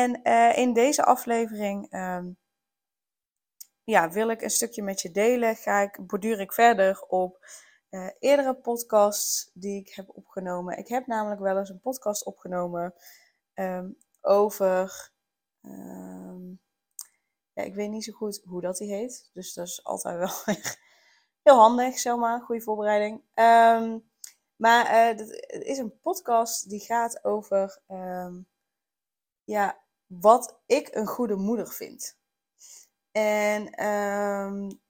En uh, in deze aflevering um, ja, wil ik een stukje met je delen. Ga ik, borduur ik verder op uh, eerdere podcasts die ik heb opgenomen. Ik heb namelijk wel eens een podcast opgenomen um, over. Um, ja, ik weet niet zo goed hoe dat die heet. Dus dat is altijd wel heel handig, zomaar. Goede voorbereiding. maar uh, het is een podcast die gaat over ja, wat ik een goede moeder vind. En um,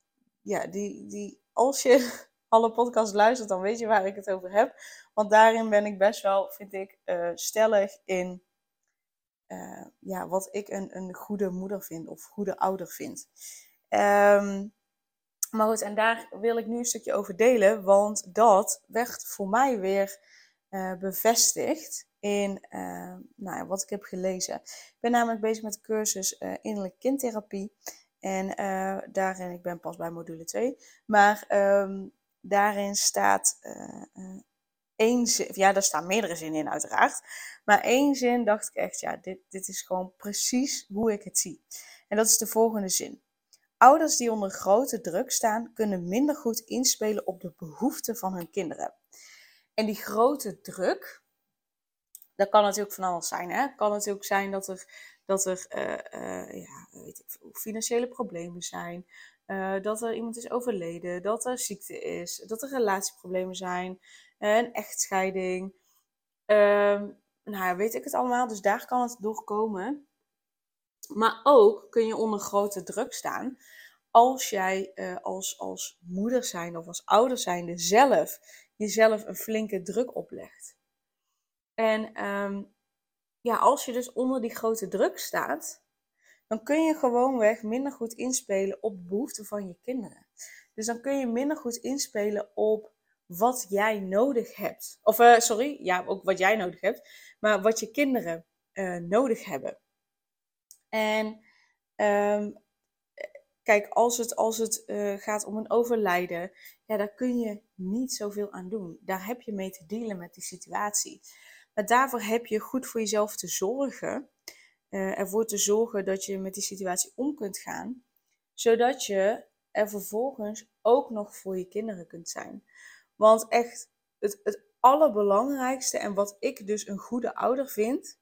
ja, die, die, als je alle podcasts luistert, dan weet je waar ik het over heb. Want daarin ben ik best wel, vind ik, uh, stellig in uh, ja, wat ik een, een goede moeder vind of goede ouder vind. Um, maar goed, en daar wil ik nu een stukje over delen, want dat werd voor mij weer uh, bevestigd in uh, nou wat ik heb gelezen. Ik ben namelijk bezig met de cursus uh, innerlijke kindtherapie. En uh, daarin, ik ben pas bij module 2, maar um, daarin staat één zin, ja, daar staan meerdere zinnen in uiteraard. Maar één zin dacht ik echt, ja, dit, dit is gewoon precies hoe ik het zie. En dat is de volgende zin. Ouders die onder grote druk staan, kunnen minder goed inspelen op de behoeften van hun kinderen. En die grote druk, dat kan natuurlijk van alles zijn. Hè? Het kan natuurlijk zijn dat er, dat er uh, uh, ja, weet ik, financiële problemen zijn. Uh, dat er iemand is overleden. Dat er ziekte is. Dat er relatieproblemen zijn. een echtscheiding. Ehm, nou ja, weet ik het allemaal. Dus daar kan het door komen. Maar ook kun je onder grote druk staan. Als jij als, als moeder zijn of als ouder zijnde zelf jezelf een flinke druk oplegt. En um, ja, als je dus onder die grote druk staat, dan kun je gewoonweg minder goed inspelen op de behoeften van je kinderen. Dus dan kun je minder goed inspelen op wat jij nodig hebt. Of uh, sorry, ja, ook wat jij nodig hebt, maar wat je kinderen uh, nodig hebben. En um, kijk, als het, als het uh, gaat om een overlijden, ja, daar kun je niet zoveel aan doen. Daar heb je mee te dealen met die situatie. Daarvoor heb je goed voor jezelf te zorgen. Uh, ervoor te zorgen dat je met die situatie om kunt gaan. Zodat je er vervolgens ook nog voor je kinderen kunt zijn. Want echt, het, het allerbelangrijkste en wat ik dus een goede ouder vind,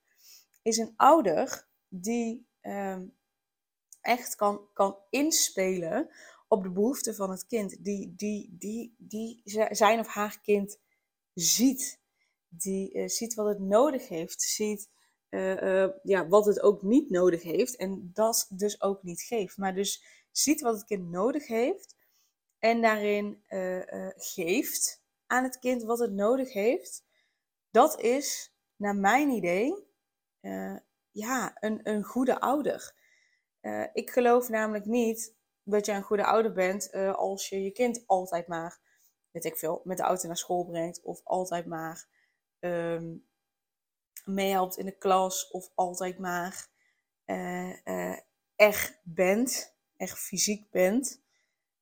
is een ouder die um, echt kan, kan inspelen op de behoeften van het kind. Die, die, die, die zijn of haar kind ziet die uh, ziet wat het nodig heeft, ziet uh, uh, ja, wat het ook niet nodig heeft en dat dus ook niet geeft. Maar dus ziet wat het kind nodig heeft en daarin geeft aan het kind wat het nodig heeft. Dat is, naar mijn idee, ja, een, een goede ouder. ik geloof namelijk niet dat je een goede ouder bent als je je kind altijd maar, weet ik veel, met de auto naar school brengt of altijd maar um, meehelpt in de klas of altijd maar uh, echt bent, echt fysiek bent.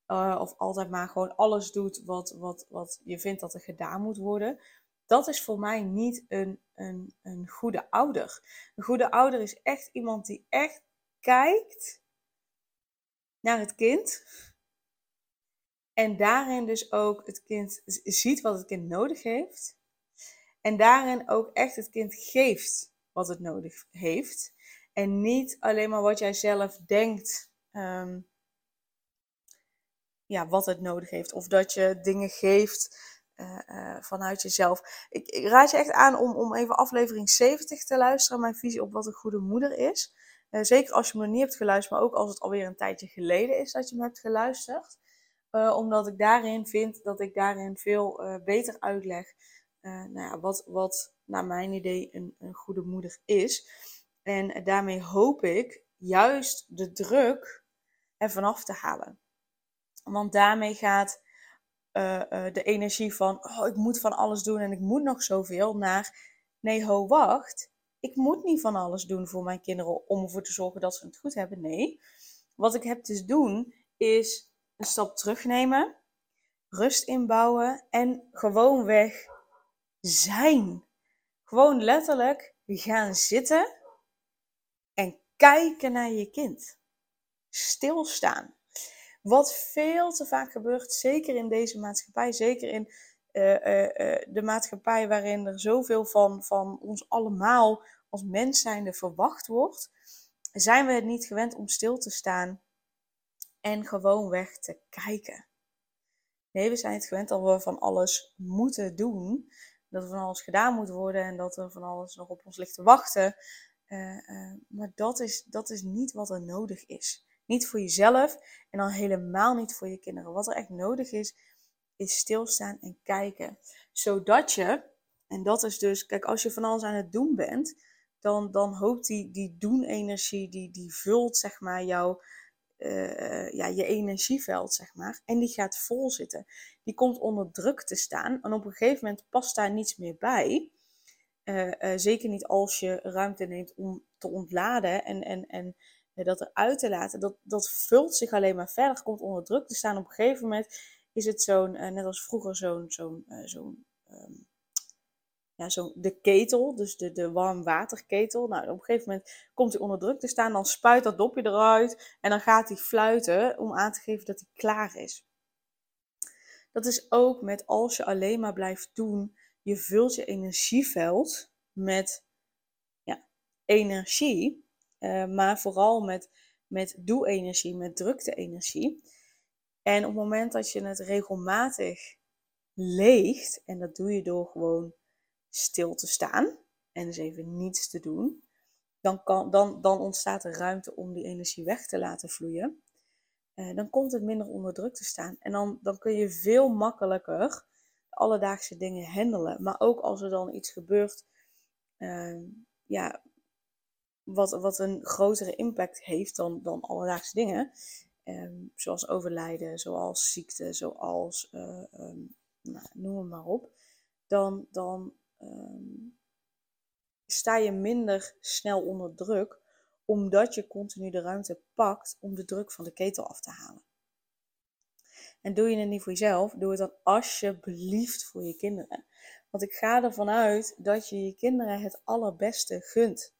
Uh, of altijd maar gewoon alles doet wat, wat, wat je vindt dat er gedaan moet worden. Dat is voor mij niet een, een, een goede ouder. Een goede ouder is echt iemand die echt kijkt naar het kind. En daarin dus ook het kind ziet wat het kind nodig heeft. En daarin ook echt het kind geeft wat het nodig heeft. En niet alleen maar wat jij zelf denkt. Um, ja, wat het nodig heeft. Of dat je dingen geeft uh, uh, vanuit jezelf. Ik, ik, raad je echt aan om, om even aflevering 70 te luisteren. Mijn visie op wat een goede moeder is. Uh, zeker als je me nog niet hebt geluisterd, maar ook als het alweer een tijdje geleden is dat je me hebt geluisterd. omdat ik daarin vind dat ik daarin veel beter uitleg nou ja, wat, wat naar mijn idee een, een goede moeder is. En daarmee hoop ik juist de druk ervan af te halen. Want daarmee gaat uh, de energie van, oh, ik moet van alles doen en ik moet nog zoveel, naar, nee, ho, wacht. Ik moet niet van alles doen voor mijn kinderen om ervoor te zorgen dat ze het goed hebben. Nee, wat ik heb te doen is een stap terugnemen, rust inbouwen en gewoonweg zijn. Gewoon letterlijk gaan zitten en kijken naar je kind. Stilstaan. Wat veel te vaak gebeurt, zeker in deze maatschappij, zeker in uh, uh, de maatschappij waarin er zoveel van, van ons allemaal als mens zijnde verwacht wordt, zijn we het niet gewend om stil te staan en gewoon weg te kijken. Nee, we zijn het gewend dat we van alles moeten doen, dat er van alles gedaan moet worden en dat er van alles nog op ons ligt te wachten. maar dat is, dat is niet wat er nodig is. Niet voor jezelf en dan helemaal niet voor je kinderen. Wat er echt nodig is, is stilstaan en kijken. Zodat je, en dat is dus, kijk, als je van alles aan het doen bent, dan, dan hoopt die, die doen-energie, die, die vult zeg maar jouw, uh, ja, je energieveld, zeg maar. En die gaat vol zitten. Die komt onder druk te staan. En op een gegeven moment past daar niets meer bij. Uh, uh, zeker niet als je ruimte neemt om te ontladen en, en, en dat eruit te laten, dat, dat vult zich alleen maar verder, komt onder druk te staan. Op een gegeven moment is het zo'n, net als vroeger, zo'n, zo'n, zo'n, um, ja, zo'n, de ketel, dus de, de warmwaterketel. Nou, op een gegeven moment komt hij onder druk te staan, dan spuit dat dopje eruit en dan gaat hij fluiten om aan te geven dat hij klaar is. Dat is ook met als je alleen maar blijft doen, je vult je energieveld met ja, energie uh, maar vooral met, met doe-energie, met drukte-energie. En op het moment dat je het regelmatig leegt, en dat doe je door gewoon stil te staan en dus even niets te doen, dan, kan, dan, dan ontstaat er ruimte om die energie weg te laten vloeien. Uh, dan komt het minder onder druk te staan. En dan, dan kun je veel makkelijker alledaagse dingen handelen. Maar ook als er dan iets gebeurt, uh, ja, wat, wat een grotere impact heeft dan, dan alledaagse dingen. Um, zoals overlijden, zoals ziekte, zoals uh, um, nou, noem het maar op. Dan, dan um, sta je minder snel onder druk, omdat je continu de ruimte pakt om de druk van de ketel af te halen. En doe je het niet voor jezelf, doe het dan alsjeblieft voor je kinderen. Want ik ga ervan uit dat je je kinderen het allerbeste gunt.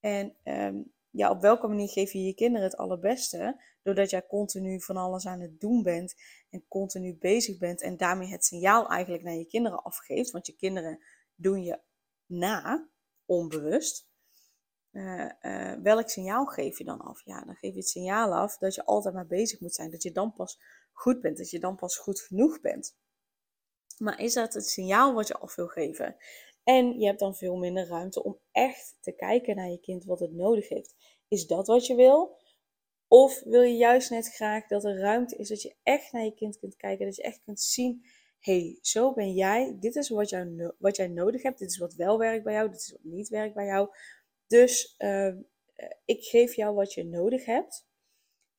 En ehm, ja, op welke manier geef je je kinderen het allerbeste? Doordat jij continu van alles aan het doen bent en continu bezig bent en daarmee het signaal eigenlijk naar je kinderen afgeeft. Want je kinderen doen je na, onbewust. Uh, uh, welk signaal geef je dan af? Ja, dan geef je het signaal af dat je altijd maar bezig moet zijn. Dat je dan pas goed bent, dat je dan pas goed genoeg bent. Maar is dat het signaal wat je af wil geven? En je hebt dan veel minder ruimte om echt te kijken naar je kind wat het nodig heeft. Is dat wat je wil? Of wil je juist net graag dat er ruimte is dat je echt naar je kind kunt kijken, dat je echt kunt zien, hey, zo ben jij, dit is wat, jou, wat jij nodig hebt, dit is wat wel werkt bij jou, dit is wat niet werkt bij jou. Dus uh, ik geef jou wat je nodig hebt.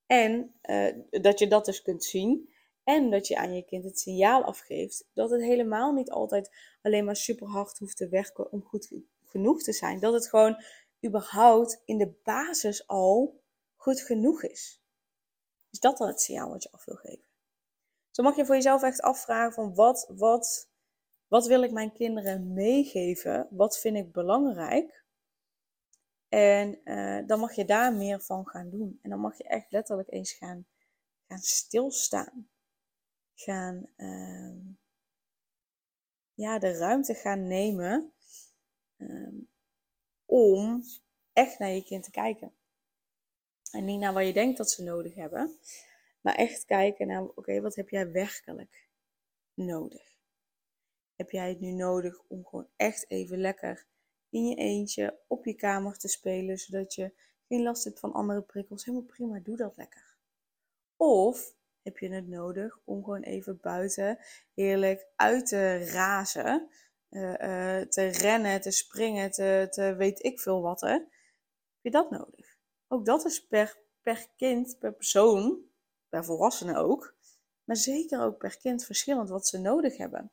En uh, dat je dat dus kunt zien. En dat je aan je kind het signaal afgeeft dat het helemaal niet altijd alleen maar super hard hoeft te werken om goed genoeg te zijn. Dat het gewoon überhaupt in de basis al goed genoeg is. Is dat dan het signaal wat je af wil geven? Zo mag je voor jezelf echt afvragen van wat, wat, wat wil ik mijn kinderen meegeven? Wat vind ik belangrijk? En uh, dan mag je daar meer van gaan doen. En dan mag je echt letterlijk eens gaan, gaan stilstaan gaan, uh, ja, de ruimte gaan nemen uh, om echt naar je kind te kijken. En niet naar wat je denkt dat ze nodig hebben, maar echt kijken naar, oké, wat heb jij werkelijk nodig? Heb jij het nu nodig om gewoon echt even lekker in je eentje op je kamer te spelen, zodat je geen last hebt van andere prikkels? Helemaal prima, doe dat lekker. Of heb je het nodig om gewoon even buiten heerlijk uit te razen. Uh, uh, te rennen, te springen, te, te weet ik veel wat er. je dat nodig? Ook dat is per, per kind, per persoon, per volwassene ook, maar zeker ook per kind verschillend wat ze nodig hebben.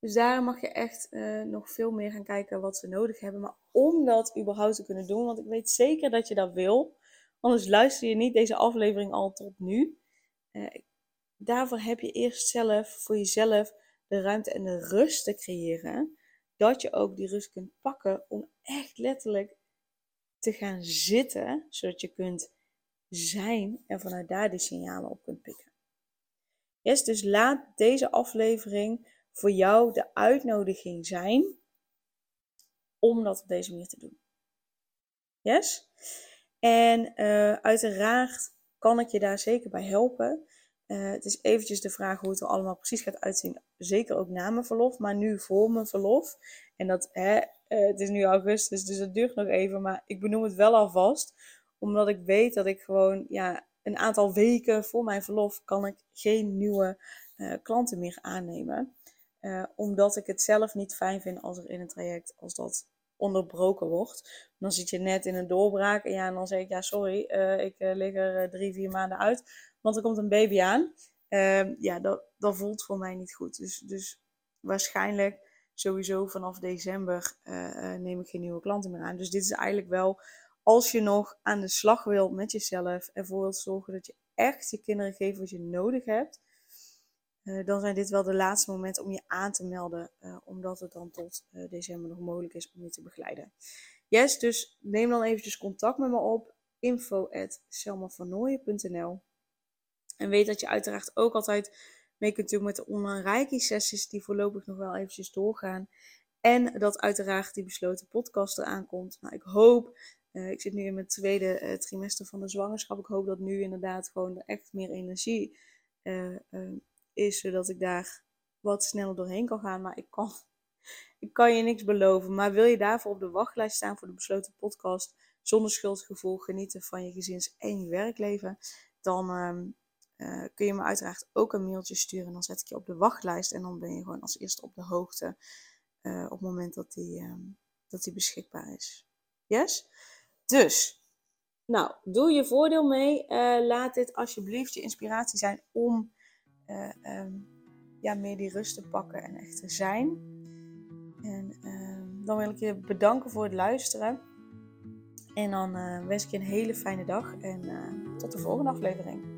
Dus daar mag je echt uh, nog veel meer gaan kijken wat ze nodig hebben. Maar om dat überhaupt te kunnen doen, want ik weet zeker dat je dat wil, anders luister je niet deze aflevering al tot nu. Uh, daarvoor heb je eerst zelf voor jezelf de ruimte en de rust te creëren. Dat je ook die rust kunt pakken om echt letterlijk te gaan zitten, zodat je kunt zijn en vanuit daar die signalen op kunt pikken. Yes, dus laat deze aflevering voor jou de uitnodiging zijn om dat op deze manier te doen. Yes? En uh, uiteraard kan ik je daar zeker bij helpen. Uh, het is eventjes de vraag hoe het er allemaal precies gaat uitzien. Zeker ook na mijn verlof, maar nu voor mijn verlof. En dat, hè, uh, het is nu augustus, dus het duurt nog even. Maar ik benoem het wel alvast. Omdat ik weet dat ik gewoon, ja, een aantal weken voor mijn verlof kan ik geen nieuwe uh, klanten meer aannemen. Uh, omdat ik het zelf niet fijn vind als er in een traject, als dat onderbroken wordt. Dan zit je net in een doorbraak en, ja, en dan zeg ik, ja sorry, ik lig er drie, vier maanden uit, want er komt een baby aan. Ehm, ja, dat, dat voelt voor mij niet goed. Dus, dus waarschijnlijk sowieso vanaf december neem ik geen nieuwe klanten meer aan. Dus dit is eigenlijk wel, als je nog aan de slag wilt met jezelf, ervoor wilt zorgen dat je echt je kinderen geeft wat je nodig hebt, uh, dan zijn dit wel de laatste momenten om je aan te melden, omdat het dan tot december nog mogelijk is om je te begeleiden. Yes, dus neem dan eventjes contact met me op, info.selmavernooien.nl En weet dat je uiteraard ook altijd mee kunt doen met de online sessies die voorlopig nog wel eventjes doorgaan. En dat uiteraard die besloten podcast eraan komt. Nou, ik hoop, ik zit nu in mijn tweede trimester van de zwangerschap, ik hoop dat nu inderdaad gewoon echt meer energie is, zodat ik daar wat sneller doorheen kan gaan. Maar ik kan, ik kan je niks beloven. Maar wil je daarvoor op de wachtlijst staan voor de besloten podcast, zonder schuldgevoel genieten van je gezins- en je werkleven, dan um, uh, kun je me uiteraard ook een mailtje sturen. Dan zet ik je op de wachtlijst en dan ben je gewoon als eerste op de hoogte uh, op het moment dat die, um, dat die beschikbaar is. Yes? Dus, nou, doe je voordeel mee. Uh, laat dit alsjeblieft je inspiratie zijn om um, ja, meer die rust te pakken en echt te zijn. En uh, dan wil ik je bedanken voor het luisteren. En dan wens ik je een hele fijne dag en tot de volgende aflevering.